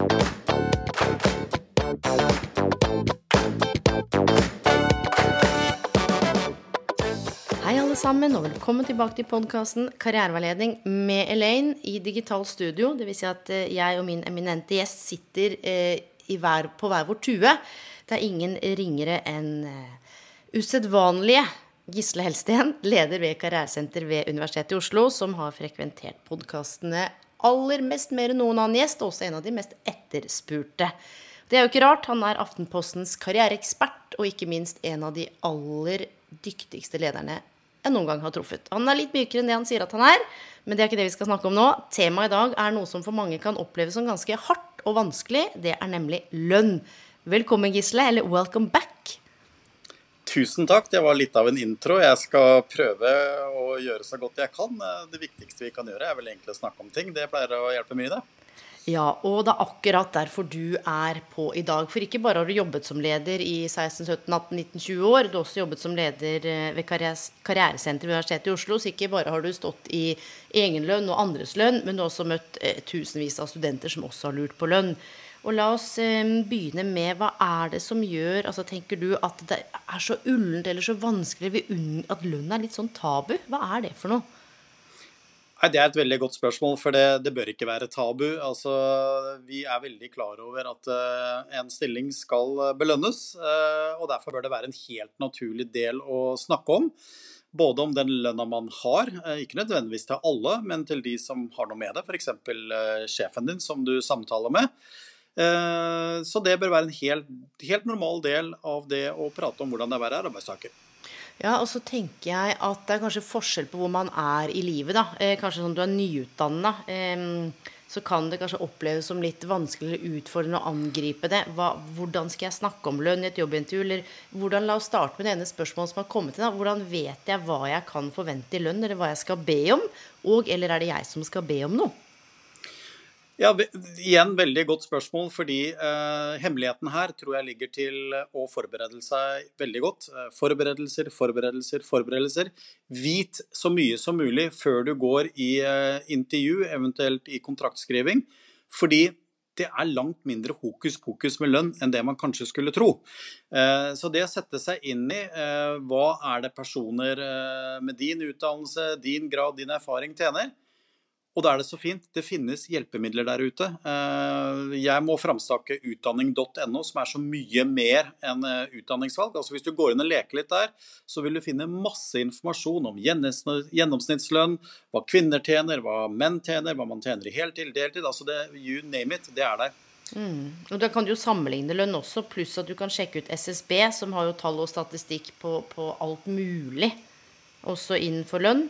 Hei alle sammen, og velkommen tilbake til podkasten Karriereveiledning med Elaine i digital studio. Vil si at eh, jeg og min eminente gjest sitter eh, hver, på hver vår tue. Det er ingen ringere enn eh, usedvanlige Gisle Helsten, leder ved Karrieresenter ved Universitetet i Oslo, som har frekventert podkastene aller mest mer enn noen annen gjest, og også en av de mest etterspurte. Det er jo ikke rart, han er Aftenpostens karriereekspert, og ikke minst en av de aller dyktigste lederne jeg noen gang har truffet. Han er litt mykere enn det han sier at han er, men det er ikke det vi skal snakke om nå. Temaet i dag er noe som for mange kan oppleves som ganske hardt og vanskelig. Det er nemlig lønn. Velkommen, Gisle, eller welcome back. Tusen takk. Det var litt av en intro. Jeg skal prøve å gjøre så godt jeg kan. Det viktigste vi kan gjøre, er vel egentlig å snakke om ting. Det pleier å hjelpe mye, det. Ja, og det er akkurat derfor du er på i dag. For ikke bare har du jobbet som leder i 16, 17, 18, 19, 20 år, du har også jobbet som leder eh, ved Karrieresenteret ved Universitetet i Oslo. Så ikke bare har du stått i egen lønn og andres lønn, men du har også møtt eh, tusenvis av studenter som også har lurt på lønn. Og la oss eh, begynne med hva er det som gjør altså Tenker du at det er så ullent eller så vanskelig at lønn er litt sånn tabu? Hva er det for noe? Nei, Det er et veldig godt spørsmål, for det, det, bør ikke være tabu. Altså, vi er veldig klar over at uh, en stilling skal belønnes. Uh, og Derfor bør det være en helt naturlig del å snakke om. Både om den lønna man har, uh, ikke nødvendigvis til alle, men til de som har noe med det. F.eks. Sjefen din, som du samtaler med. Så det bør være en helt, helt normal del av det å prate om hvordan det er å være arbeidstaker. Ja, og så tenker jeg at det er kanskje forskjell på hvor man er i livet, da. Eh, kanskje sånn du er nyutdanna. Eh, så kan det kanskje oppleves som litt vanskelig eller utfordrende å angripe det. Hva, hvordan skal jeg snakke om lønn i et jobbintervju? Eller hvordan, La oss starte med det ene spørsmålet som har kommet inn. Hvordan vet jeg hva jeg kan forvente i lønn, eller hva jeg skal be om? Og eller er det jeg som skal be om noe? Ja, Igjen veldig godt spørsmål, fordi eh, hemmeligheten her tror jeg ligger til å forberede seg veldig godt. Eh, forberedelser, forberedelser, forberedelser. Vit så mye som mulig før du går i eh, intervju, eventuelt i kontraktskriving. Fordi det er langt mindre hokus pokus med lønn enn det man kanskje skulle tro. Eh, så det å sette seg inn i eh, hva er det personer eh, med din utdannelse, din grad, din erfaring tjener, og da er det så fint. Det finnes hjelpemidler der ute. Eh, jeg må framstakke utdanning.no, som er så mye mer enn eh, utdanningsvalg. Altså Hvis du går inn og leker litt der, så vil du finne masse informasjon om gjennomsnittslønn, hva kvinner tjener, hva menn tjener, hva man tjener i heltid, deltid. Altså det, you name it, det er der. Mm. Og Da kan du jo sammenligne lønn også, pluss at du kan sjekke ut SSB, som har jo tall og statistikk på, på alt mulig, også innenfor lønn.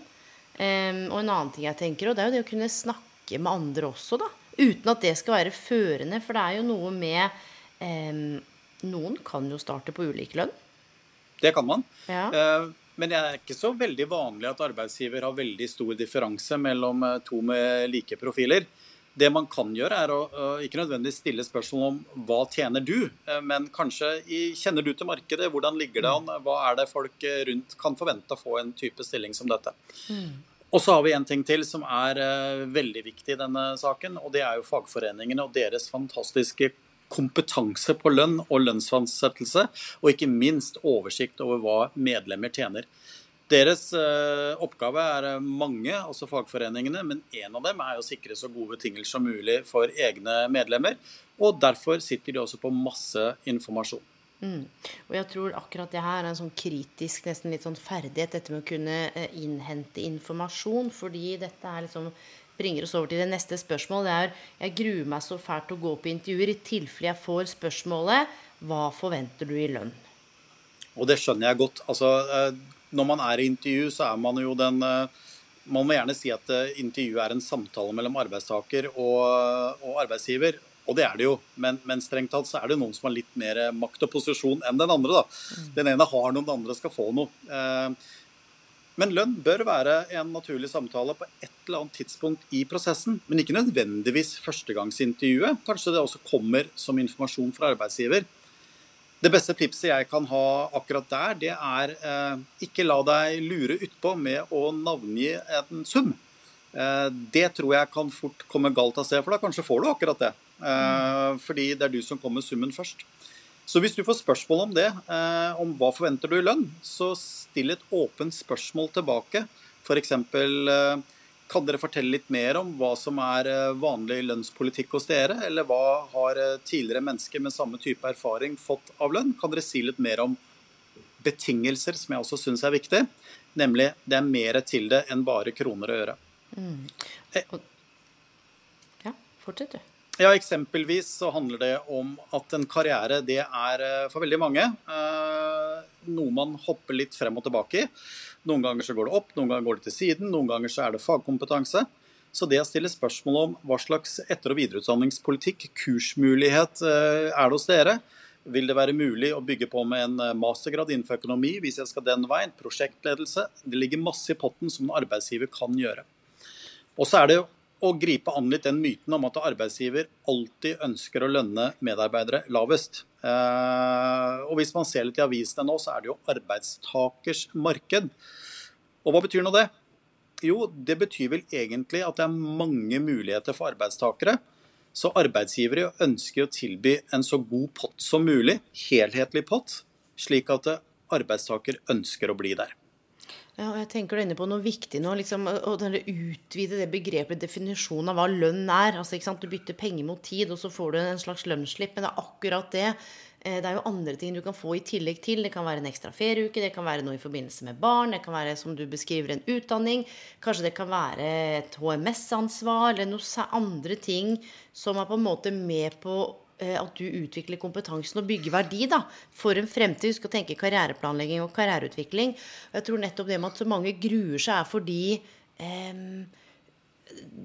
Um, og en annen ting jeg tenker, og det er jo det å kunne snakke med andre også, da. Uten at det skal være førende, for det er jo noe med um, Noen kan jo starte på ulik lønn. Det kan man. Ja. Uh, men det er ikke så veldig vanlig at arbeidsgiver har veldig stor differanse mellom eh, to med like profiler. Det man kan gjøre, er å uh, ikke nødvendigvis stille spørsmål om hva tjener du, uh, men kanskje i, kjenner du til markedet, hvordan ligger det an, hva er det folk rundt kan forvente å få en type stilling som dette. Mm. Og så har vi en ting til som er uh, veldig viktig i denne saken. og Det er jo fagforeningene og deres fantastiske kompetanse på lønn og lønnsfastsettelse. Og ikke minst oversikt over hva medlemmer tjener. Deres uh, oppgave er eh, mange, altså fagforeningene, men en av dem er å sikre så gode betingelser som mulig for egne medlemmer. Og derfor sitter de også på masse informasjon. Mm. Og jeg tror akkurat det her er en sånn kritisk, nesten litt sånn ferdighet, dette med å kunne eh, innhente informasjon. Fordi dette er liksom bringer oss over til det neste spørsmålet. Det er jeg gruer meg så fælt til å gå på intervjuer i tilfelle jeg får spørsmålet hva forventer du i lønn? Og det skjønner jeg godt. Altså, eh, når man er i intervju, så er man jo den eh, man må gjerne si at intervjuet er en samtale mellom arbeidstaker og, og arbeidsgiver. Og det er det jo, men, men, strengt tatt så er det noen som har litt mer makt og posisjon enn den andre. da. Mm. Den ene har noe, den andre skal få noe. Uh, men lønn bør være en naturlig samtale på et eller annet tidspunkt i prosessen. Men ikke nødvendigvis førstegangsintervjuet. Kanskje det også kommer som informasjon fra arbeidsgiver. Det beste tipset jeg kan ha akkurat der, det er eh, ikke la deg lure utpå med å navngi en sum. Eh, det tror jeg kan fort komme galt av sted, for da kanskje får du akkurat det. Eh, fordi det er du som kommer summen først. Så hvis du får spørsmål om det, eh, om hva forventer du i lønn, så still et åpent spørsmål tilbake. F.eks. Eh, kan dere fortelle litt mer om hva som er vanlig lønnspolitikk hos dere? Eller hva har tidligere mennesker med samme type erfaring fått av lønn? Kan dere si litt mer om betingelser, som jeg også syns er viktig? Nemlig det er mer til det enn bare kroner og øre. Mm. Ja, fortsett du. Ja, Eksempelvis så handler det om at en karriere det er for veldig mange noe man hopper litt frem og tilbake i. Noen ganger så går det opp, noen ganger går det til siden, noen ganger så er det fagkompetanse. Så det å stille spørsmål om hva slags etter- og videreutdanningspolitikk, kursmulighet, eh, er det hos dere? Vil det være mulig å bygge på med en eh, mastergrad innenfor økonomi hvis jeg skal den veien? Prosjektledelse. Det ligger masse i potten som en arbeidsgiver kan gjøre. Og så er det jo å gripe an litt den myten om at arbeidsgiver alltid ønsker å lønne medarbeidere lavest. Eh, og hvis man ser litt i avisene nå, så er det jo arbeidstakers marked. Og hva betyr nå det? Jo, det betyr vel egentlig at det er mange muligheter for arbeidstakere. Så arbeidsgivere ønsker å tilby en så god pott som mulig, helhetlig pott, slik at arbeidstaker ønsker å bli der. Ja, og jeg tenker du er inne på noe viktig nå. Liksom, å utvide det begrepet, definisjonen av hva lønn er. Altså? Du bytter penger mot tid, og så får du en slags lønnsslipp. Men det er akkurat det. Eh, det er jo andre ting du kan få i tillegg til. Det kan være en ekstra ferieuke, det kan være noe i forbindelse med barn, det kan være, som du beskriver, en utdanning. Kanskje det kan være et HMS-ansvar, eller noen andre ting som er på en måte med på at du utvikler kompetansen og bygger verdi da, for en fremtid. Husk skal tenke karriereplanlegging og karriereutvikling. Jeg tror nettopp det med at så mange gruer seg, er fordi eh,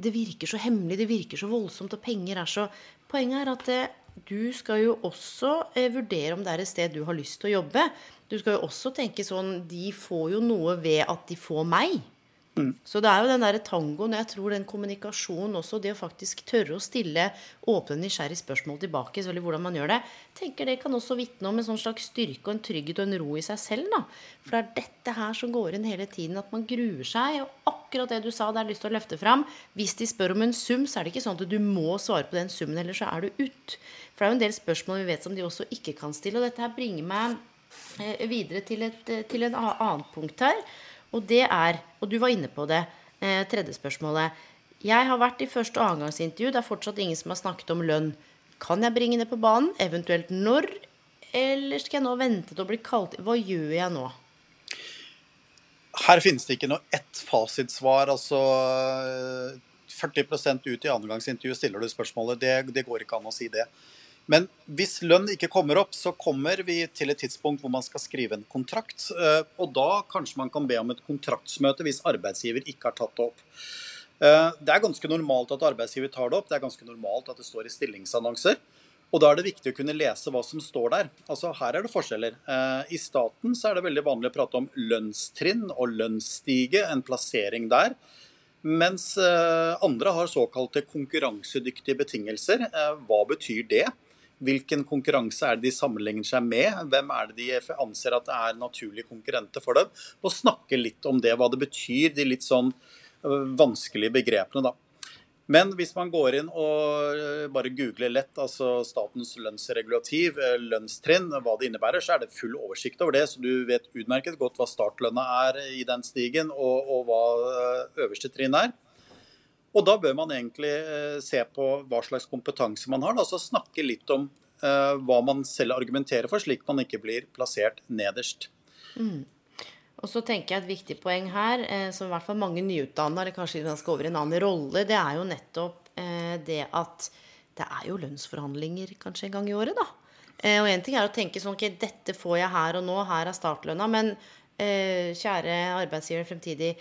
det virker så hemmelig, det virker så voldsomt, og penger er så Poenget er at eh, du skal jo også eh, vurdere om det er et sted du har lyst til å jobbe. Du skal jo også tenke sånn De får jo noe ved at de får meg. Mm. Så det er jo den der tangoen, jeg tror den kommunikasjonen også, det å faktisk tørre å stille åpne, nysgjerrige spørsmål tilbake, selvfølgelig hvordan man gjør det, tenker det kan også vitne om en sånn slags styrke og en trygghet og en ro i seg selv. da. For det er dette her som går inn hele tiden, at man gruer seg. Og akkurat det du sa, det er lyst til å løfte fram. Hvis de spør om en sum, så er det ikke sånn at du må svare på den summen, eller så er du ut. For det er jo en del spørsmål vi vet som de også ikke kan stille. Og dette her bringer meg eh, videre til et, eh, til et annet punkt her. Og det er, og du var inne på det, eh, tredje spørsmålet. Jeg har vært i første og annengangsintervju. Det er fortsatt ingen som har snakket om lønn. Kan jeg bringe det på banen? Eventuelt når? Eller skal jeg nå vente til å bli kalt Hva gjør jeg nå? Her finnes det ikke noe ett fasitsvar. Altså 40% ut i annengangsintervju stiller du spørsmålet. Det, det går ikke an å si det. Men hvis lønn ikke kommer opp, så kommer vi til et tidspunkt hvor man skal skrive en kontrakt. Eh, og da kanskje man kan be om et kontraktsmøte hvis arbeidsgiver ikke har tatt det opp. Eh, det er ganske normalt at arbeidsgiver tar det opp. Det er ganske normalt at det står i stillingsannonser. Og da er det viktig å kunne lese hva som står der. Altså Her er det forskjeller. Eh, I staten så er det veldig vanlig å prate om lønnstrinn og lønnsstige, en plassering der. Mens andre har såkalte konkurransedyktige betingelser. Hva betyr det? Hvilken konkurranse er det de sammenligner seg med? Hvem er det de anser at er naturlige konkurrenter for dem? Og snakke litt om det, hva det betyr, de litt sånn øh, vanskelige begrepene, da. Men hvis man går inn og øh, bare googler lett, altså statens lønnsregulativ, øh, lønnstrinn, hva det innebærer, så er det full oversikt over det. Så du vet utmerket godt hva startlønna er i den stigen, og, og hva øverste trinn er. Og da bør man egentlig eh, se på hva slags kompetanse man har, altså snakke litt om uh, hva man selv argumenterer for, slik man ikke blir plassert nederst. Mm. Og så tenker jeg Et viktig poeng her, eh, som i hvert fall mange nyutdanna, kanskje de skal over i en annen rolle, det er jo nettopp eh, det at det er jo lønnsforhandlinger kanskje en gang i året, da. Eh, og én ting er å tenke sånn ok, dette får jeg her og nå, her er startlønna. Men eh, kjære arbeidsgiver fremtidig,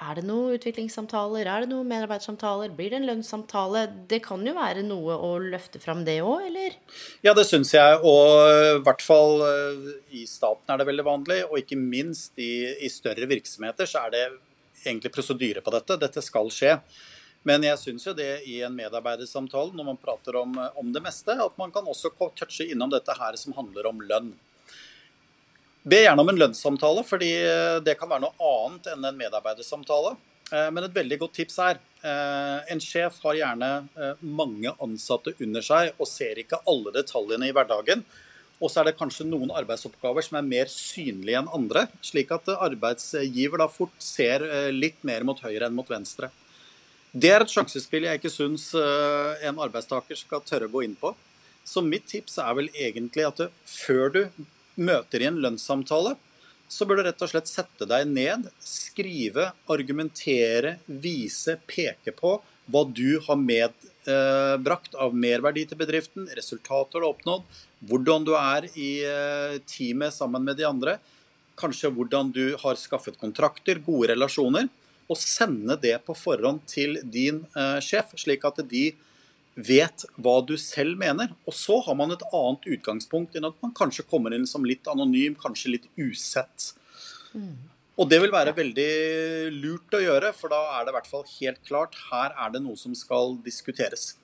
Er det noen utviklingssamtaler? Er det noen medarbeidersamtaler? Blir det en lønnssamtale? Det kan jo være noe å løfte fram det òg, eller? Ja, det syns jeg. Og i hvert fall i staten er det veldig vanlig. Og ikke minst i, i større virksomheter så er det egentlig prosedyre på dette. Dette skal skje. Men jeg syns jo det i en medarbeidersamtale, når man prater om, om, det meste, at man kan også touche innom dette her som handler om lønn. Be gjerne om en lønnssamtale, fordi det kan være noe annet enn en medarbeidersamtale. Eh, men et veldig godt tips er eh, en sjef har gjerne eh, mange ansatte under seg og ser ikke alle detaljene i hverdagen. Og så er det kanskje noen arbeidsoppgaver som er mer synlige enn andre, slik at arbeidsgiver da fort ser litt mer mot høyre enn mot venstre. Det er et sjansespill jeg ikke syns eh, en arbeidstaker skal tørre å gå inn på. Så mitt tips er vel egentlig at før du møter i en lønnssamtale, så bør du rett og slett sette deg ned, skrive, argumentere, vise, peke på hva du har medbrakt av merverdi til bedriften, resultater du har oppnådd, hvordan du er i eh, teamet sammen med de andre, kanskje hvordan du har skaffet kontrakter, gode relasjoner og sende det på forhånd til din eh, sjef, slik at de vet hva du selv mener. Og så har man et annet utgangspunkt enn at man kanskje kommer inn som litt anonym, kanskje litt usett. Mm. Og det vil være veldig lurt å gjøre, for da er det i hvert fall helt klart her er det noe som skal diskuteres.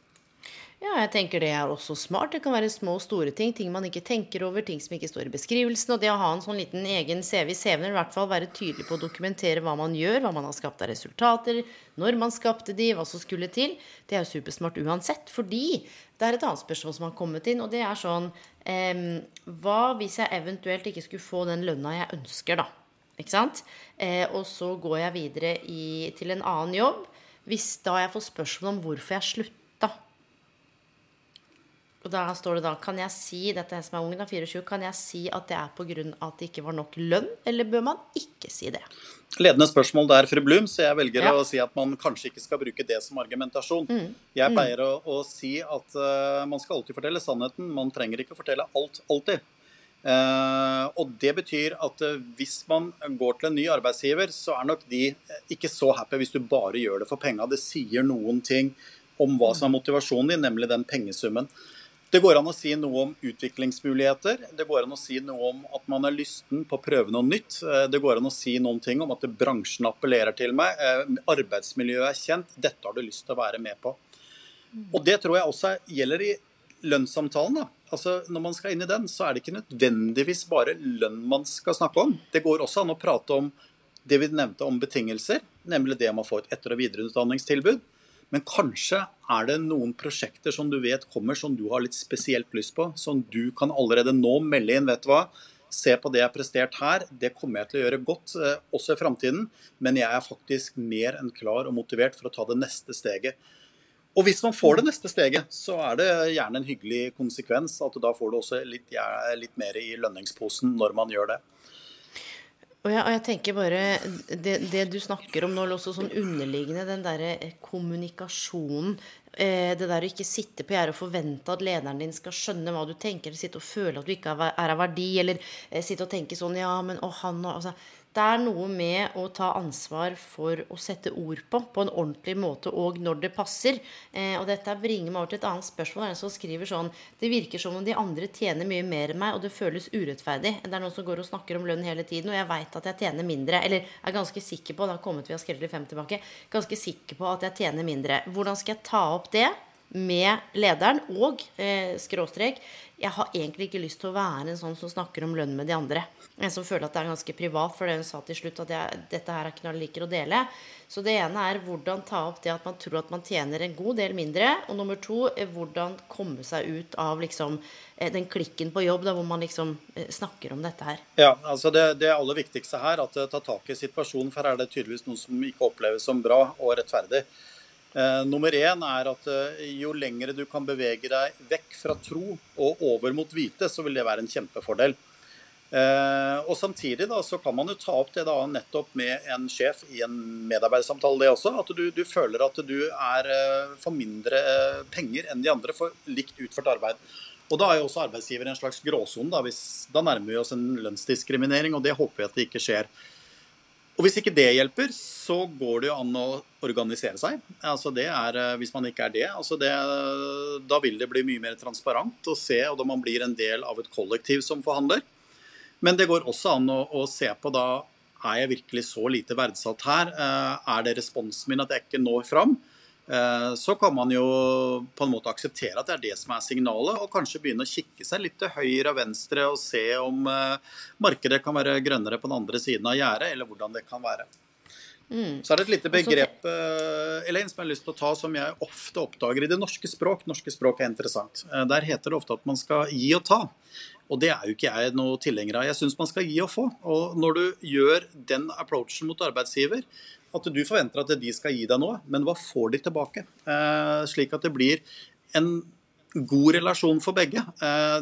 Ja, jeg tenker det er også smart. Det kan være små og store ting. Ting man ikke tenker over, ting som ikke står i beskrivelsen. Og det å ha en sånn liten egen CV i CV-en, i hvert fall være tydelig på å dokumentere hva man gjør, hva man har skapt av resultater, når man skapte de, hva som skulle til, det er jo supersmart uansett. Fordi det er et annet spørsmål som har kommet inn, og det er sånn eh, Hva hvis jeg eventuelt ikke skulle få den lønna jeg ønsker, da? Ikke sant? Eh, og så går jeg videre i, til en annen jobb. Hvis da jeg får spørsmål om hvorfor jeg slutter og da står det da Kan jeg si dette er som er ung, da, 24, kan jeg si at det er pga. at det ikke var nok lønn, eller bør man ikke si det? Ledende spørsmål der, fru Blum, så jeg velger ja. å si at man kanskje ikke skal bruke det som argumentasjon. Mm. Jeg mm. pleier å, å, si at uh, man skal alltid fortelle sannheten. Man trenger ikke fortelle alt alltid. Uh, og det betyr at uh, hvis man går til en ny arbeidsgiver, så er nok de ikke så happy hvis du bare gjør det for penga. Det sier noen ting om hva som er motivasjonen din, nemlig den pengesummen. Det går an å si noe om utviklingsmuligheter. Det går an å si noe om at man er lysten på å prøve noe nytt. Eh, det går an å si noen ting om at bransjen appellerer til meg. Eh, arbeidsmiljøet er kjent. Dette har du lyst til å være med på. Og det tror jeg også gjelder i lønnssamtalen. Da. Altså, når man skal inn i den, så er det ikke nødvendigvis bare lønn man skal snakke om. Det går også an å prate om det vi nevnte om betingelser, nemlig det om å få et etter- og videreutdanningstilbud. Men kanskje er det noen prosjekter som du vet kommer, som du har litt spesielt lyst på. Som du kan allerede nå melde inn. Vet du hva? Se på det jeg har prestert her. Det kommer jeg til å gjøre godt eh, også i framtiden. Men jeg er faktisk mer enn klar og motivert for å ta det neste steget. Og hvis man får det neste steget, så er det gjerne en hyggelig konsekvens at da får du også litt, litt mer i lønningsposen når man gjør det. Og jeg, og jeg, tenker bare det, det, du snakker om nå, også sånn underliggende, den derre eh, kommunikasjonen. Eh, det der å ikke sitte på gjerdet og forvente at lederen din skal skjønne hva du tenker, eller sitte og føle at du ikke er av verdi, eller eh, sitte og tenke sånn Ja, men å, han og altså, det er noe med å ta ansvar for å sette ord på på en ordentlig måte og når det passer. Eh, og dette bringer meg over til et annet spørsmål. Det er en som skriver sånn Det virker som om de andre tjener mye mer enn meg, og det føles urettferdig. Det er noen som går og snakker om lønn hele tiden, og jeg veit at jeg tjener mindre. Eller er ganske sikker på, har kommet via Skrelleri 5 tilbake, ganske sikker på at jeg tjener mindre. Hvordan skal jeg ta opp det? Med lederen og eh, skråstrek jeg har egentlig ikke lyst til å være en sånn som snakker om lønn med de andre. En som føler at det er ganske privat, for hun sa til slutt at jeg, dette her er ikke noe jeg liker å dele. Så det ene er hvordan ta opp det at man tror at man tjener en god del mindre. Og nummer to hvordan komme seg ut av liksom eh, den klikken på jobb da, hvor man liksom eh, snakker om dette her. Ja, altså det, det aller viktigste her, at ta tak i situasjonen, for her er det tydeligvis noe som ikke oppleves som bra og rettferdig. Eh, nummer én er at eh, jo lengre du kan bevege deg vekk fra tro og over mot hvite, så vil det være en kjempefordel. Eh, og Samtidig da, så kan man jo ta opp det da nettopp med en sjef i en medarbeidersamtale. det også, At du, du føler at du er for mindre penger enn de andre for likt utført arbeid. Og Da er jo også arbeidsgiver en slags gråsone. Da, da nærmer vi oss en lønnsdiskriminering, og det håper vi at det ikke skjer. Og Hvis ikke det hjelper, så går det jo an å organisere seg. Altså det er, eh, Hvis man ikke er det, altså det, da vil det bli mye mer transparent å se, og da man blir en del av et kollektiv som forhandler. Men det går også an å, å se på da er jeg virkelig så lite verdsatt her? Eh, er det responsen min at jeg ikke når fram? Eh, så kan man jo på en måte akseptere at det er det som er signalet, og kanskje begynne å kikke seg litt til høyre og venstre og se om eh, markedet kan være grønnere på den andre siden av gjerdet, eller hvordan det kan være. Mm. Så er det et lite begrep Elaine, som jeg har lyst til å ta, som jeg ofte oppdager i det norske språk. Norske språk er interessant. Der heter det ofte at man skal gi og ta. Og det er jo ikke jeg noe tilhenger av. Jeg syns man skal gi og få. Og når du gjør den approachen mot arbeidsgiver, at du forventer at de skal gi deg noe, men hva får de tilbake? Eh, slik at det blir en god relasjon for begge. Eh,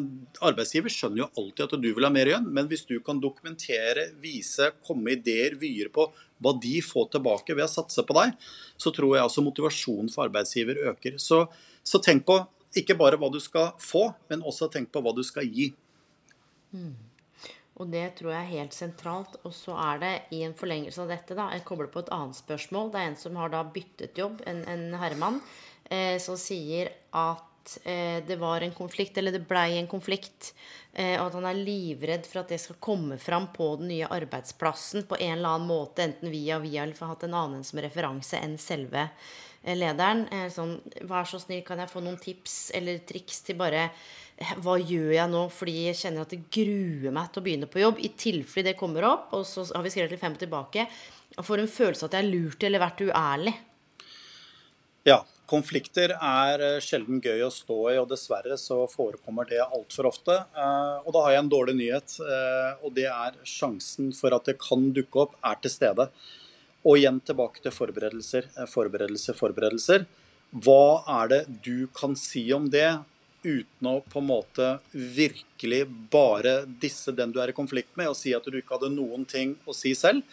arbeidsgiver skjønner jo alltid at du vil ha mer igjen, men hvis du kan dokumentere, vise, komme ideer, vyer på hva de får tilbake ved å satse på deg, så tror jeg også motivasjonen for arbeidsgiver øker. Så, så tenk på ikke bare hva du skal få, men også tenk på hva du skal gi. Mm. Og det tror jeg er helt sentralt. Og så er det i en forlengelse av dette, da, jeg kobler på et annet spørsmål. Det er en som har da byttet jobb, en, en herremann, eh, som sier at eh, det var en konflikt, eller det blei en konflikt. Eh, og at han er livredd for at det skal komme fram på den nye arbeidsplassen på en eller annen måte, enten via via eller for å ha hatt en annen som referanse enn selve eh, lederen. Eh, sånn, vær så snill, kan jeg få noen tips eller triks til bare hva gjør jeg nå? Fordi jeg kjenner at det gruer meg til å begynne på jobb. I tilfelle det kommer opp, og så har vi skrevet litt fem tilbake. Jeg får en følelse av at jeg har lurt eller vært uærlig. Ja. Konflikter er eh, sjelden gøy å stå i, og dessverre så forekommer det altfor ofte. Eh, og da har jeg en dårlig nyhet, eh, og det er sjansen for at det kan dukke opp, er til stede. Og igjen tilbake til forberedelser, forberedelser, forberedelser. Hva er det du kan si om det? Uten å på en måte virkelig bare disse den du er i konflikt med, og si at du ikke hadde noen ting å si selv.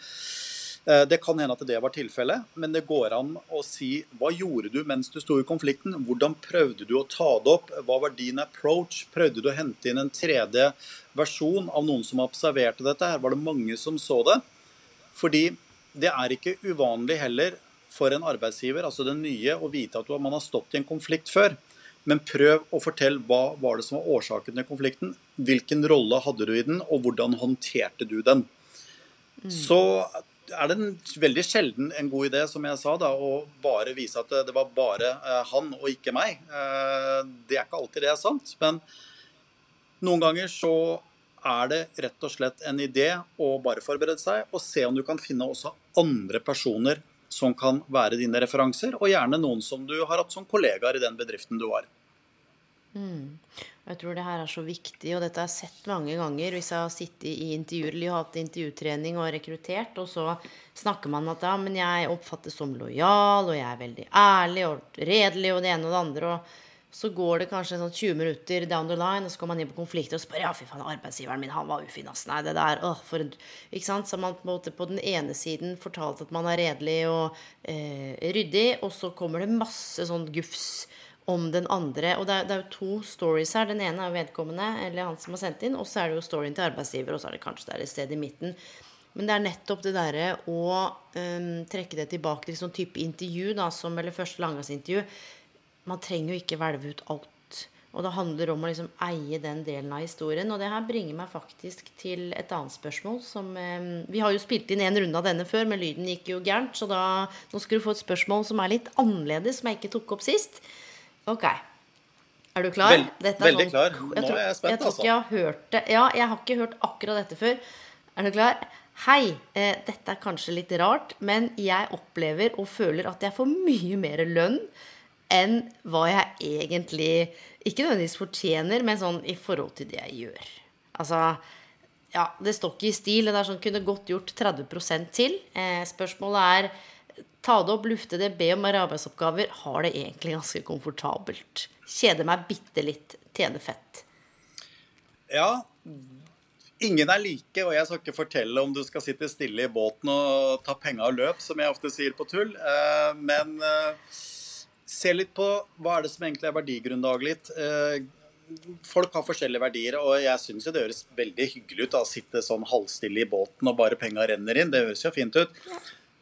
Eh, det kan hende at det var tilfellet, men det går an å si hva gjorde du mens du sto i konflikten? Hvordan prøvde du å ta det opp? Hva var din approach? Prøvde du å hente inn en tredje versjon av noen som observerte dette? Her var det mange som så det. Fordi det er ikke uvanlig heller for en arbeidsgiver, altså den nye, å vite at man har stått i en konflikt før. Men prøv å fortelle hva var det som var årsaken til konflikten. Hvilken rolle hadde du i den, og hvordan håndterte du den. Mm. Så er det en veldig sjelden en god idé, som jeg sa, da, å bare vise at det var bare eh, han og ikke meg. Eh, det er ikke alltid det er sant. Men noen ganger så er det rett og slett en idé å bare forberede seg og se om du kan finne også andre personer som kan være dine referanser, og gjerne noen som du har hatt som kollegaer i den bedriften du var. Mm. Jeg tror det her er så viktig, og dette har jeg sett mange ganger hvis jeg har sittet i intervjuer eller hatt intervjutrening og rekruttert, og så snakker man at ja, men jeg oppfattes som lojal, og jeg er veldig ærlig og redelig og det ene og det andre. og så går det kanskje sånn 20 minutter down the line, og så kommer man inn på konflikter og spør ja, fy faen, arbeidsgiveren min han var ufin. ass, nei, det der, åh, for en, ikke sant? Så man på, på den ene siden fortalt at man er redelig og eh, ryddig, og så kommer det masse sånn gufs om den andre. Og det er, det er, jo to stories her. Den ene er jo vedkommende, eller han som har sendt inn, og så er det jo storyen til arbeidsgiver, og så er det kanskje der et sted i midten. Men det er nettopp det derre å um, trekke det tilbake til sånn type intervju, da, som, eller første langgangsintervju man trenger jo ikke hvelve ut alt. Og det handler om å liksom eie den delen av historien. Og det her bringer meg faktisk til et annet spørsmål som eh, Vi har jo spilt inn en runde av denne før, men lyden gikk jo gærent. Så da, nå skal du få et spørsmål som er litt annerledes, som jeg ikke tok opp sist. Ok. Er du klar? Vel, veldig sånn, klar. Nå tror, er jeg spent, jeg altså. Jeg har hørt det. Ja, jeg har ikke hørt akkurat dette før. Er du klar? Hei, eh, dette er kanskje litt rart, men jeg opplever og føler at jeg får mye mer lønn enn hva jeg egentlig ikke nødvendigvis fortjener, men sånn i forhold til det jeg gjør. Altså Ja, det står ikke i stil. Det er sånn kunne godt gjort 30% til. Eh, spørsmålet er ta det opp, lufte det, be om mer arbeidsoppgaver. Har det egentlig ganske komfortabelt. Kjeder meg bitte litt. Tjener fett. Ja. Ingen er like, og jeg skal ikke fortelle om du skal sitte stille i båten og ta penga og løp, som jeg ofte sier på tull. Eh, men eh, se litt på hva er det som egentlig er verdigrunnlaget ditt. Eh, folk har forskjellige verdier, og jeg syns det høres veldig hyggelig ut å sitte sånn halvstille i båten og bare penga renner inn. Det høres jo fint ut.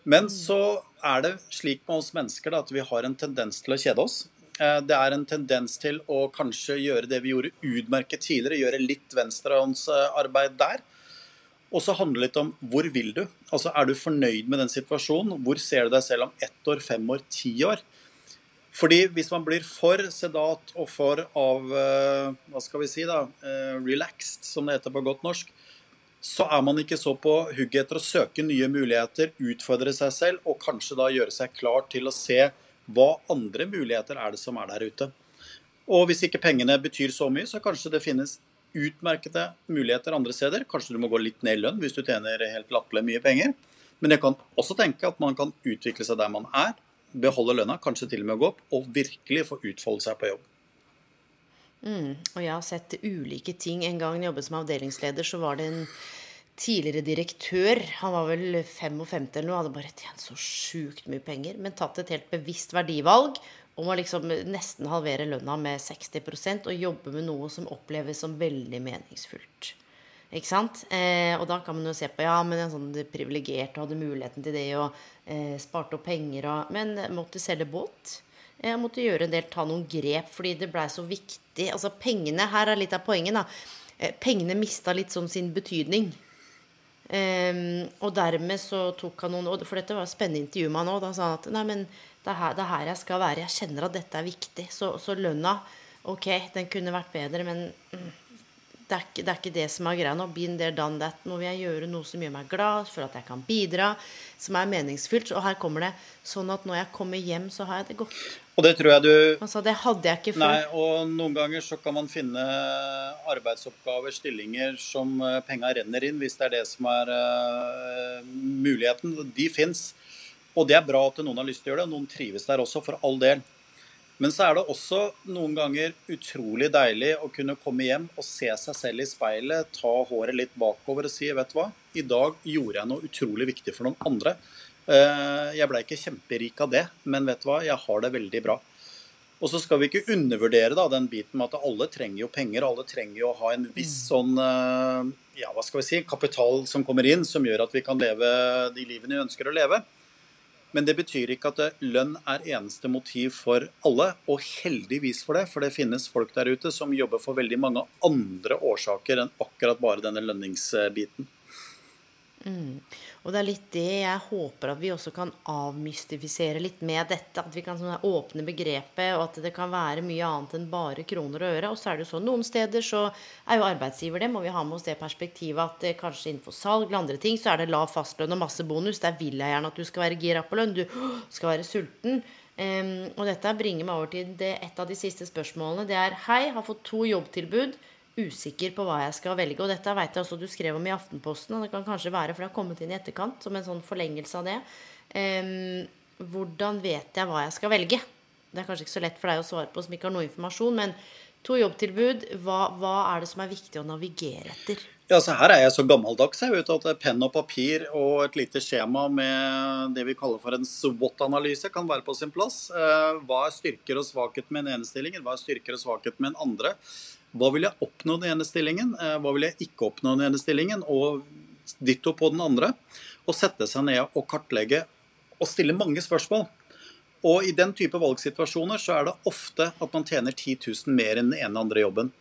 Men så er det slik med oss mennesker da, at vi har en tendens til å kjede oss. Eh, det er en tendens til å kanskje gjøre det vi gjorde utmerket tidligere, gjøre litt venstrehåndsarbeid der. Og så handler det litt om hvor vil du? Altså Er du fornøyd med den situasjonen? Hvor ser du deg selv om ett år, fem år, ti år? Fordi hvis man blir for sedat og for av eh, Hva skal vi si, da? Eh, relaxed, som det heter på godt norsk. Så er man ikke så på hugget etter å søke nye muligheter, utfordre seg selv og kanskje da gjøre seg klar til å se hva andre muligheter er det som er der ute. Og hvis ikke pengene betyr så mye, så kanskje det finnes utmerkede muligheter andre steder. Kanskje du må gå litt ned i lønn hvis du tjener helt latterlig mye penger. Men jeg kan også tenke at man kan utvikle seg der man er, beholde lønna, kanskje til og med gå opp, og virkelig få utfolde seg på jobb. Mm, og jeg har sett ulike ting. En gang jeg jobbet som avdelingsleder, så var det en tidligere direktør. Han var vel 55 eller noe, hadde bare tjent så sjukt mye penger, men tatt et helt bevisst verdivalg om å liksom nesten halvere lønna med 60% og jobbe med noe som oppleves som veldig meningsfullt. Ikke sant? Eh, og da kan man jo se på ja, men en sånn privilegert og hadde muligheten til det og eh, sparte opp penger og Men måtte selge båt. Jeg måtte gjøre en del, ta noen grep fordi det blei så viktig. Altså pengene, Her er litt av poenget, da. Eh, pengene mista litt sånn sin betydning. Um, og dermed så tok han noen For dette var et spennende intervju med han òg. Da sa han at nei, men det er, her, det er, her, jeg skal være. Jeg kjenner at dette er viktig. Så, så lønna, ok, den kunne vært bedre, men mm, det, er ikke, det, er ikke, det som er greia nå. Been there, done that. Nå vil jeg gjøre noe som gjør meg glad, for at jeg kan bidra, som er meningsfylt. Og her kommer det sånn at når jeg kommer hjem, så har jeg det godt. Og det tror jeg du Altså, det hadde jeg ikke før. Nei, og noen ganger så kan man finne arbeidsoppgaver, stillinger, som eh, penga renner inn, hvis det er det som er uh, muligheten. De fins. Og det er bra at noen har lyst til å gjøre det, og noen trives der også, for all del. Men så er det også noen ganger utrolig deilig å kunne komme hjem og se seg selv i speilet, ta håret litt bakover og si vet du hva, i dag gjorde jeg noe utrolig viktig for noen andre. Eh, jeg ble ikke kjemperik av det, men vet du hva, jeg har det veldig bra. Og så skal vi ikke undervurdere da, den biten med at alle trenger jo penger. Alle trenger jo å ha en viss sånn eh, ja, hva skal vi si, kapital som kommer inn, som gjør at vi kan leve de livene vi ønsker å leve. Men det betyr ikke at lønn er eneste motiv for alle, og heldigvis for det. For det finnes folk der ute som jobber for veldig mange andre årsaker enn akkurat bare denne lønningsbiten. Mm. Og det er litt det jeg håper at vi også kan avmystifisere litt med dette. At vi kan sånn åpne begrepet, og at det kan være mye annet enn bare kroner og øre. Og så er det jo sånn noen steder så er jo arbeidsgiver det, må vi ha med oss det perspektivet at eh, kanskje innenfor salg eller andre ting så er det lav fastlønn og masse bonus. Der vil jeg gjerne at du skal være gira på lønn. Du skal være sulten. Um, og dette bringer meg over til det, et av de siste spørsmålene. Det er Hei, har fått to jobbtilbud usikker på hva jeg skal velge. Og dette vet jeg også du skrev om i Aftenposten, og det kan kanskje være for det har kommet inn i etterkant, som en sånn forlengelse av det. Um, hvordan vet jeg hva jeg skal velge? Det er kanskje ikke så lett for deg å svare på som ikke har noe informasjon, men to jobbtilbud, hva, hva er det som er viktig å navigere etter? Ja, så Her er jeg så gammeldags jeg vet at penn og papir og et lite skjema med det vi kaller for en SWOT-analyse kan være på sin plass. Eh, hva er styrker og svakhet med den ene stillingen? Hva er styrker og svakhet med den andre? Hva vil jeg oppnå den ene stillingen? Eh, hva vil jeg ikke oppnå den ene stillingen? Og ditto på den andre. Og sette seg ned og kartlegge og stille mange spørsmål. Og i den type valgsituasjoner så er det ofte at man tjener 10 000 mer enn den ene andre jobben.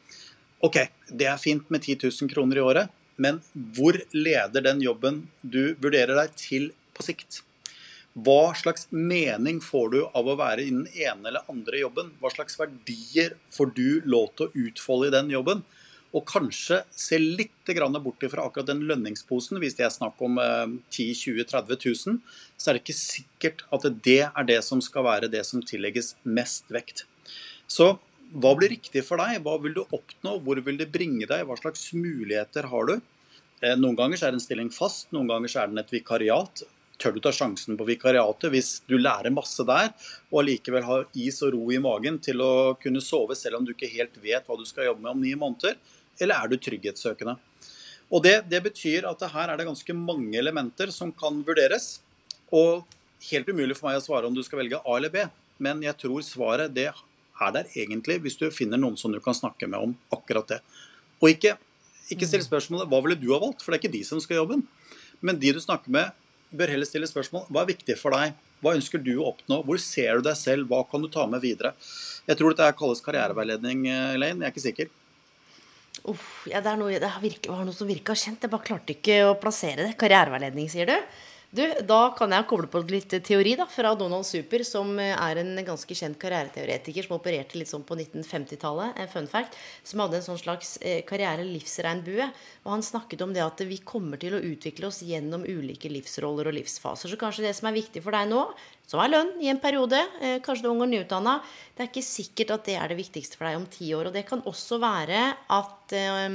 Ok, det er fint med 10 000 kroner i året, men hvor leder den jobben du vurderer deg til på sikt? Hva slags mening får du av å være i den ene eller andre jobben? Hva slags verdier får du lov til å utfolde i den jobben? Og kanskje se litt bort fra akkurat den lønningsposen. Hvis det er snakk om 10 20 30 000, så er det ikke sikkert at det er det som skal være det som tillegges mest vekt. Så hva blir riktig for deg? Hva vil du oppnå? Hvor vil det bringe deg? Hva slags muligheter har du? Eh, noen ganger er en stilling fast, noen ganger er den et vikariat tør du ta sjansen på vikariatet hvis du lærer masse der, og allikevel har is og ro i magen til å kunne sove selv om du ikke helt vet hva du skal jobbe med om ni måneder? Eller er du trygghetssøkende? Og det, det betyr at her er det ganske mange elementer som kan vurderes. Og helt umulig for meg å svare om du skal velge A eller B, men jeg tror svaret det er der egentlig hvis du finner noen som du kan snakke med om akkurat det. Og ikke, ikke stille spørsmålet 'hva ville du ha valgt?' For det er ikke de som skal jobben. Men de du snakker med, bør heller stille spørsmål 'hva er viktig for deg'? Hva ønsker du å oppnå? Hvor ser du deg selv? Hva kan du ta med videre? Jeg tror dette kalles karriereveiledning, Elaine. Jeg er ikke sikker. Uff, ja, det, noe, det virker, var noe som virka kjent. Jeg bare klarte ikke å plassere det. Karriereveiledning, sier du? Du, Da kan jeg koble på litt teori da, fra Donald Super, som er en ganske kjent karriereteoretiker som opererte litt sånn på 1950-tallet. En fun fact. Som hadde en sånn slags eh, karriere-livsregnbue. Og han snakket om det at vi kommer til å utvikle oss gjennom ulike livsroller og livsfaser. Så kanskje det som er viktig for deg nå, som er lønn i en periode, eh, kanskje du er ung og nyutdanna, det er ikke sikkert at det er det viktigste for deg om ti år. Og det kan også være at, eh,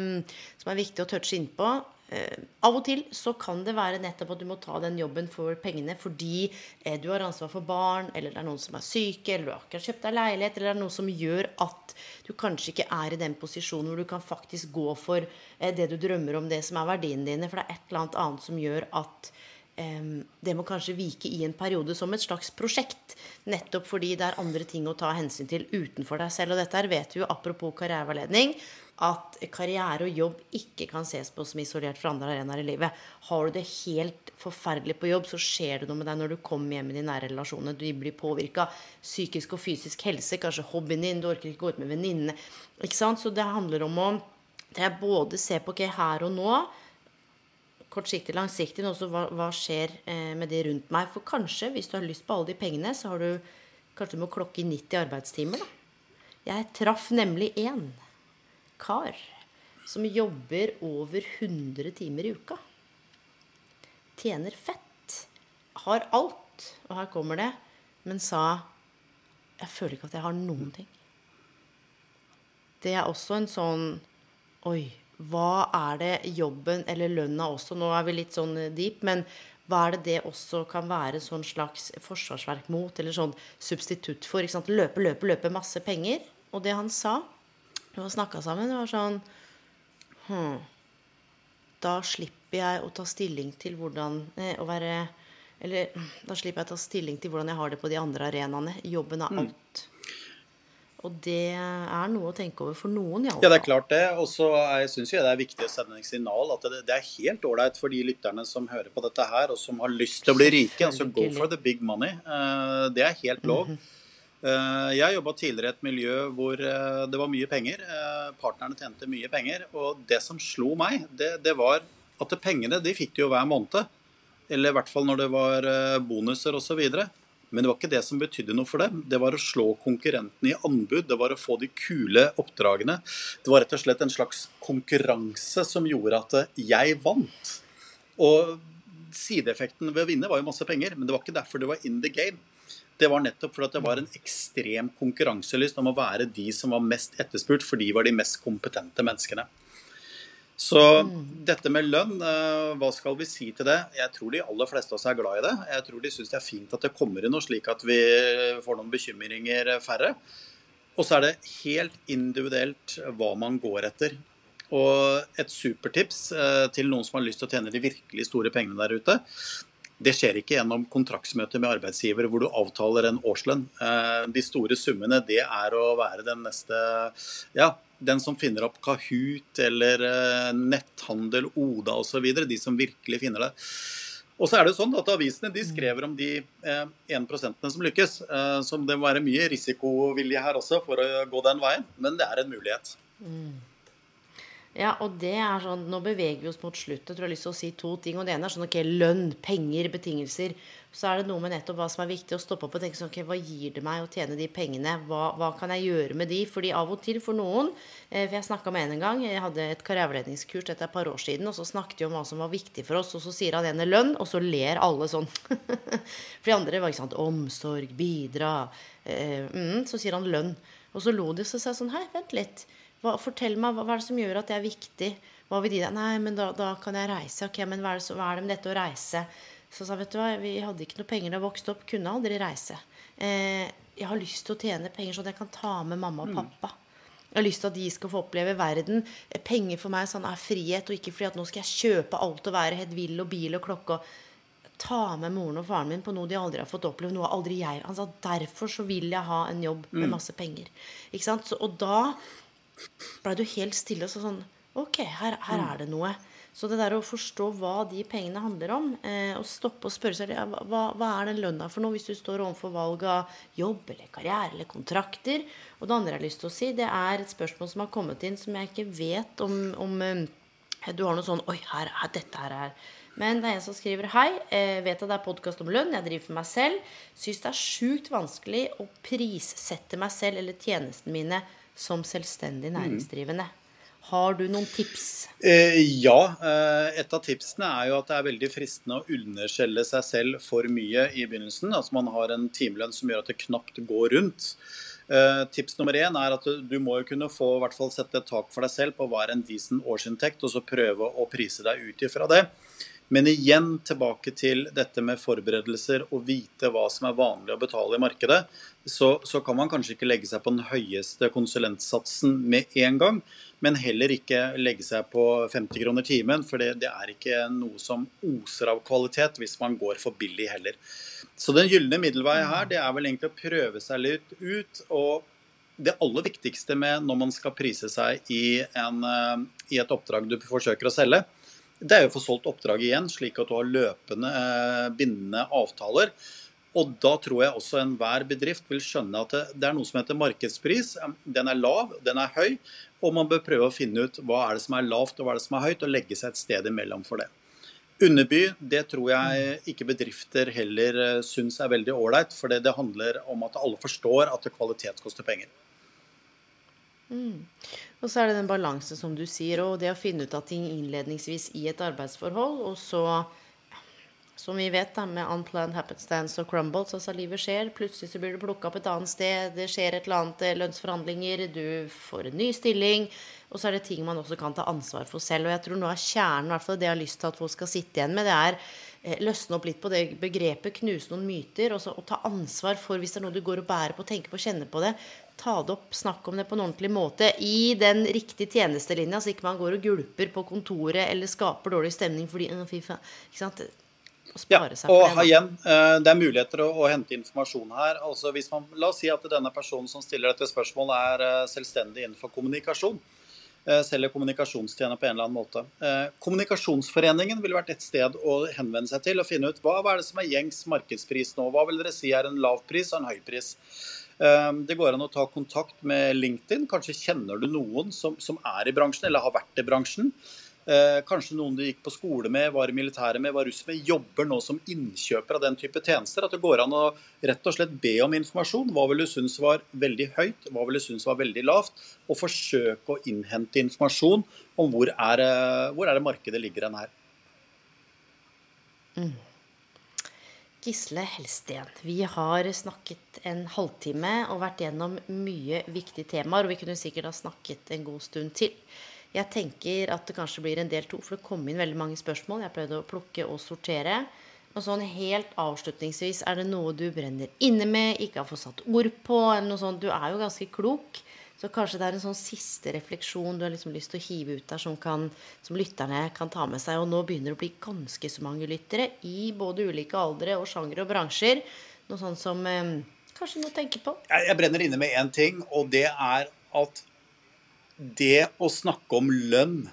som er viktig å touche innpå, Eh, av og til så kan det være nettopp at du må ta den jobben for pengene fordi eh, du har ansvar for barn, eller det er noen som er syke, eller du har akkurat kjøpt deg leilighet, eller det er noe som gjør at du kanskje ikke er i den posisjonen hvor du kan faktisk gå for eh, det du drømmer om, det som er verdiene dine. For det er et eller annet annet som gjør at det må kanskje vike i en periode som et slags prosjekt. Nettopp fordi det er andre ting å ta hensyn til utenfor deg selv. Og dette her vet du jo apropos karriereveiledning at karriere og jobb ikke kan ses på som isolert fra andre arenaer i livet. Har du det helt forferdelig på jobb, så skjer det noe med deg når du kommer hjem i de nære relasjonene. Du blir påvirka psykisk og fysisk helse, kanskje hobbyen din, du orker ikke gå ut med venninnene. Så det handler om å det er både se på okay, her og nå, kortsiktig, langsiktig, men også hva, hva skjer eh, med det rundt meg. For kanskje, hvis du har lyst på alle de pengene, så har du kanskje du må klokke i 90 arbeidstimer. da. Jeg traff nemlig én kar som jobber over 100 timer i uka. Tjener fett. Har alt. Og her kommer det. Men sa Jeg føler ikke at jeg har noen ting. Det er også en sånn Oi, hva er det jobben eller lønna også Nå er vi litt sånn deep, men hva er det det også kan være sånn slags forsvarsverk mot, eller sånn substitutt for? Løpe, løpe, løpe masse penger. Og det han sa, og snakka sammen. Det var sånn hm, Da slipper jeg å ta stilling til hvordan eh, å være Eller da slipper jeg å ta stilling til hvordan jeg har det på de andre arenaene. Jobben er mm. alt. Og det er noe å tenke over for noen. Ja, det er klart det. Og så syns jeg det er viktig å sende et signal at det, det er helt ålreit for de lytterne som hører på dette her, og som har lyst til å bli rike. Altså go for the big money. Uh, det er helt lov. Mm -hmm. Eh, jeg jobba tidligere i et miljø hvor eh, det var mye penger. Eh, partnerne tjente mye penger. Og det som slo meg, det, det var at pengene de fikk de jo hver måned. Eller i hvert fall når det var bonuser osv. Men det var ikke det som betydde noe for dem. Det var å slå konkurrentene i anbud. Det var å få de kule oppdragene. Det var rett og slett en slags konkurranse som gjorde at jeg vant. Og sideeffekten ved å vinne var jo masse penger, men det var ikke derfor det var in the game det var nettopp fordi det var en ekstrem konkurranselyst om å være de som var mest etterspurt, for de var de mest kompetente menneskene. Så dette med lønn, eh, hva skal vi si til det? Jeg tror de aller fleste av oss er glad i det. Jeg tror de syns det er fint at det kommer inn noe, slik at vi får noen bekymringer færre. Og så er det helt individuelt hva man går etter. Og et supertips eh, til noen som har lyst til å tjene de virkelig store pengene der ute, det skjer ikke gjennom kontraktsmøter med arbeidsgiver hvor du avtaler en årslønn. Eh, de store summene det er å være den neste ja, den som finner opp Kahoot eller eh, netthandel, Oda osv. De som virkelig finner det. Og så er det sånn at Avisene de skrev om de eh, 1 som lykkes. Eh, som det må være mye risikovilje her også for å gå den veien, men det er en mulighet. Mm. Ja, og det er sånn, Nå beveger vi oss mot slutt. Jeg tror jeg har lyst til å si to ting. og Det ene er sånn, ok, lønn, penger, betingelser. Så er det noe med nettopp hva som er viktig å stoppe opp og tenke sånn, ok, hva gir det meg å tjene de pengene? Hva, hva kan jeg gjøre med de? Fordi av og til for noen eh, For jeg snakka med en en gang. Jeg hadde et karriereveiledningskurs etter et par år siden. Og så snakket vi om hva som var viktig for oss. Og så sier han ene lønn, og så ler alle sånn. for de andre var ikke sant, omsorg, bidra. Eh, mm, så sier han lønn. Og så lo de, sa sånn Hei, vent litt. Hva, fortell meg, hva, hva, er det som gjør at det er viktig? Hva vil de da? Nei, men da, da, kan jeg reise. Ok, men hva er, det, hva er det med dette å reise? Så sa vet du hva, vi hadde ikke noe penger da jeg vokste opp. Kunne aldri reise. Eh, jeg har lyst til å tjene penger sånn at jeg kan ta med mamma og mm. pappa. Jeg har lyst til at de skal få oppleve verden. Penger for meg sånn er frihet, og ikke fordi at nå skal jeg kjøpe alt og være helt vill og bil og klokke. ta med moren og faren min på noe de aldri har fått oppleve. Noe aldri jeg Han sa derfor så vil jeg ha en jobb med masse penger. Ikke sant? Så, og da blei du helt stille og så sånn Ok, her, her er det noe. Så det der å forstå hva de pengene handler om, eh, og stoppe og spørre seg ja, hva, hva er den lønna for noe hvis du står overfor valg av jobb eller karriere eller kontrakter. Og det andre jeg har lyst til å si, det er et spørsmål som har kommet inn som jeg ikke vet om, om eh, du har noe sånn Oi, her, her, dette her er Men det er en som skriver Hei, eh, vet at det er podkast om lønn. Jeg driver for meg selv. Syns det er sjukt vanskelig å prissette meg selv eller tjenestene mine som selvstendig Mm. næringsdrivende. Har du noen tips? Eh, ja. Eh, et av tipsene er jo at det er veldig fristende å underskjelle seg selv for mye i begynnelsen. Altså man har en timelønn som gjør at det knapt går rundt. Eh, tips nummer én er at du, må jo kunne få i hvert fall sette et tak for deg selv på hva er en decent årsinntekt, og så prøve å prise deg ut ifra det. Men igjen tilbake til dette med forberedelser og vite hva som er vanlig å betale i markedet. Så, så kan man kanskje ikke legge seg på den høyeste konsulentsatsen med en gang, men heller ikke legge seg på 50 kroner timen, for det, det er ikke noe som oser av kvalitet hvis man går for billig heller. Så den gylne middelvei her, det er vel egentlig å prøve seg litt ut. og det aller viktigste med når man skal prise seg i, en, eh, i et oppdrag du forsøker å selge, det er jo å få solgt oppdraget igjen, slik at du har løpende eh, bindende avtaler. Og da tror jeg også enhver bedrift vil skjønne at det, er noe som heter markedspris. Den er lav, den er høy, og man bør prøve å finne ut hva er det som er lavt og hva er det som er høyt, og legge seg et sted imellom for det. Underby, det tror jeg ikke bedrifter heller eh, syns er veldig ålreit, for det, handler om at alle forstår at kvalitet koster penger. Og så er det den balansen som du sier, og det å finne ut av ting innledningsvis i et arbeidsforhold, og så som vi vet, da, med unplanned happenstance og crumbles, altså livet skjer. Plutselig så blir du plukka opp et annet sted, det skjer et eller annet eh, lønnsforhandlinger, du får en ny stilling. Og så er det ting man også kan ta ansvar for selv. Og jeg tror noe av kjernen, i hvert fall det jeg har lyst til at folk skal sitte igjen med, det er eh, løsne opp litt på det begrepet, knuse noen myter, og, så, og ta ansvar for hvis det er noe du går og bærer på, tenker på, kjenner på det. Ta det opp, snakke om det på en ordentlig måte i den riktige tjenestelinja, så ikke man går og gulper på kontoret eller skaper dårlig stemning fordi «Å, fy faen. Ikke sant? Ja, og igjen, eh, det er muligheter å, å hente informasjon her. Altså hvis man, La oss si at denne personen som stiller dette spørsmålet, er eh, selvstendig innenfor kommunikasjon. eh, Selger kommunikasjonstjener på en eller annen måte. Kommunikasjonsforeningen ville vært et sted å henvende seg til og finne ut hva, hva er det som er gjengs markedspris nå. Hva vil dere si er en lav pris og en høy pris? Eh, Det går an å ta kontakt med LinkedIn. Kanskje kjenner du noen som, som er i bransjen eller har vært i bransjen. Eh, kanskje noen du gikk på skole med, var i militæret med, var russ med, jobber nå som innkjøper av den type tjenester. At det går an å rett og slett be om informasjon. Hva vil du synes var veldig høyt, hva vil du synes var veldig lavt? Og forsøke å innhente informasjon om hvor er, eh, hvor er det markedet ligger hen her. Gisle Helsten, vi har snakket en halvtime og vært gjennom mye viktige temaer, og vi kunne sikkert ha snakket en god stund til. Jeg tenker at det kanskje blir en del to, for det kom inn veldig mange spørsmål. Jeg prøvde å plukke og sortere. Og sånn helt avslutningsvis, er det noe du brenner inne med, ikke har fått satt ord på, eller noe sånt? Du er jo ganske klok. Så kanskje det er en sånn siste refleksjon du har liksom lyst til å hive ut der, som, kan, som lytterne kan ta med seg. Og nå begynner det å bli ganske så mange lyttere i både ulike aldre og sjangre og bransjer. Noe sånt som eh, kanskje noe å tenke på. Jeg, jeg brenner inne med én ting, og det er at det å snakke om lønn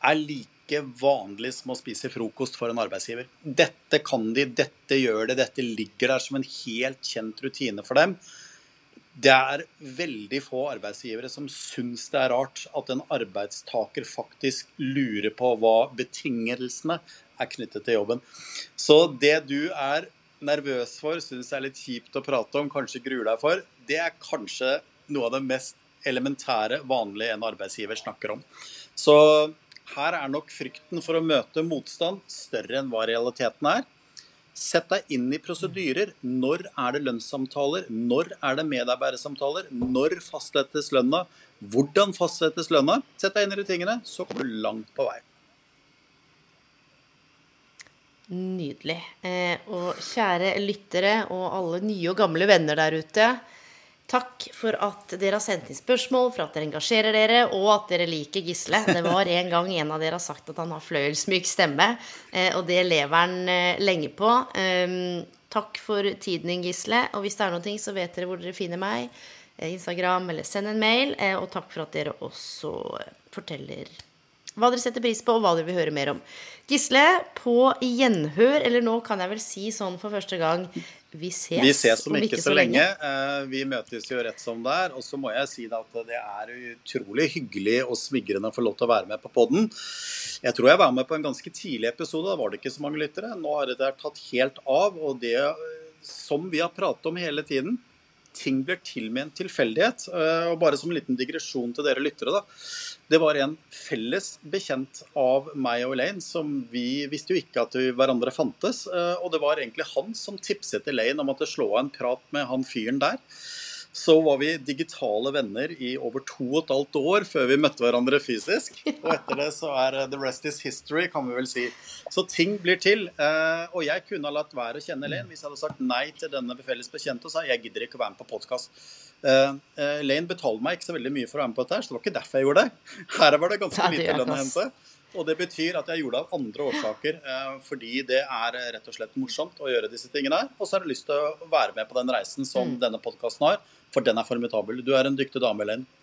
er like vanlig som å spise frokost for en arbeidsgiver. Dette kan de, dette gjør det, dette ligger der som en helt kjent rutine for dem. Det er veldig få arbeidsgivere som syns det er rart at en arbeidstaker faktisk lurer på hva betingelsene er knyttet til jobben. Så det du er nervøs for, syns er litt kjipt å prate om, kanskje gruer deg for, det er kanskje noe av det mest elementære, vanlige en arbeidsgiver snakker om. Så her er nok frykten for å møte motstand større enn hva realiteten er. Sett deg inn i prosedyrer. Når er det lønnssamtaler? Når er det medarbeidersamtaler? Når fastsettes lønna? Hvordan fastsettes lønna? Sett deg inn i de tingene, så kommer du langt på vei. Nydelig. Eh, og kjære lyttere og alle nye og gamle venner der ute. Takk for at dere har sendt inn spørsmål, for at dere engasjerer dere, og at dere liker Gisle. Det var en gang en av dere har sagt at han har fløyelsmyk stemme, eh, og det lever han eh, lenge på. Ehm, takk for tiden din, Gisle. Og hvis det er noe, så vet dere hvor dere finner meg. Eh, Instagram eller send en mail. Og takk for at dere også forteller hva dere setter pris på, og hva dere vil høre mer om. Gisle, på gjenhør, eller nå kan jeg vel si sånn for første gang vi ses, vi ses om, ikke, så lenge. lenge. Eh, vi møtes jo rett som det er. Og så må jeg si at det er utrolig hyggelig og smigrende å få lov til å være med på poden. Jeg tror jeg var med på en ganske tidlig episode. Da var det ikke så mange lyttere. Nå har det tatt helt av. Og det som vi har pratet om hele tiden, ting blir til med en tilfeldighet. Eh, og bare som en liten digresjon til dere lyttere, da. Det var en felles bekjent av meg og Elaine som vi visste jo ikke at vi hverandre fantes. Eh, og det var egentlig han som tipset Elaine om at det slå av en prat med han fyren der så var vi digitale venner i over to og et halvt år før vi møtte hverandre fysisk. Og etter det så er eh, the rest is history, kan vi vel si. Så ting blir til. Eh, og jeg kunne ha latt være å kjenne Elaine hvis jeg hadde sagt nei til denne felles bekjente og sa jeg gidder ikke å være med på podkast. Uh, Lane betalte meg ikke så veldig mye for å være med på dette, så det var ikke derfor jeg gjorde det. Her var det ganske lite lønn å hente. Og det betyr at jeg gjorde det av andre årsaker. Eh, fordi det er rett og slett morsomt å gjøre disse tingene her. Og så har jeg lyst til å være med på den reisen som mm. denne podkasten har. For den er formidabel. Du er en dyktig dame, Elaine.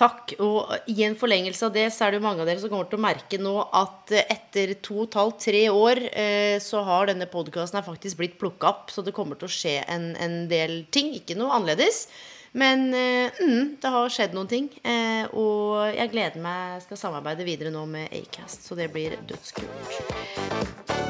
Takk. Og i en forlengelse av det, så er det jo mange av dere som kommer til å merke nå at etter to og et halvt, tre år, eh, så har denne podkasten faktisk blitt plukka opp. Så det kommer til å skje en, en del ting. Ikke noe annerledes. Men eh, mm, det har skjedd noen ting. Eh, og jeg gleder meg skal samarbeide videre nå med Acast, så det blir dødskult.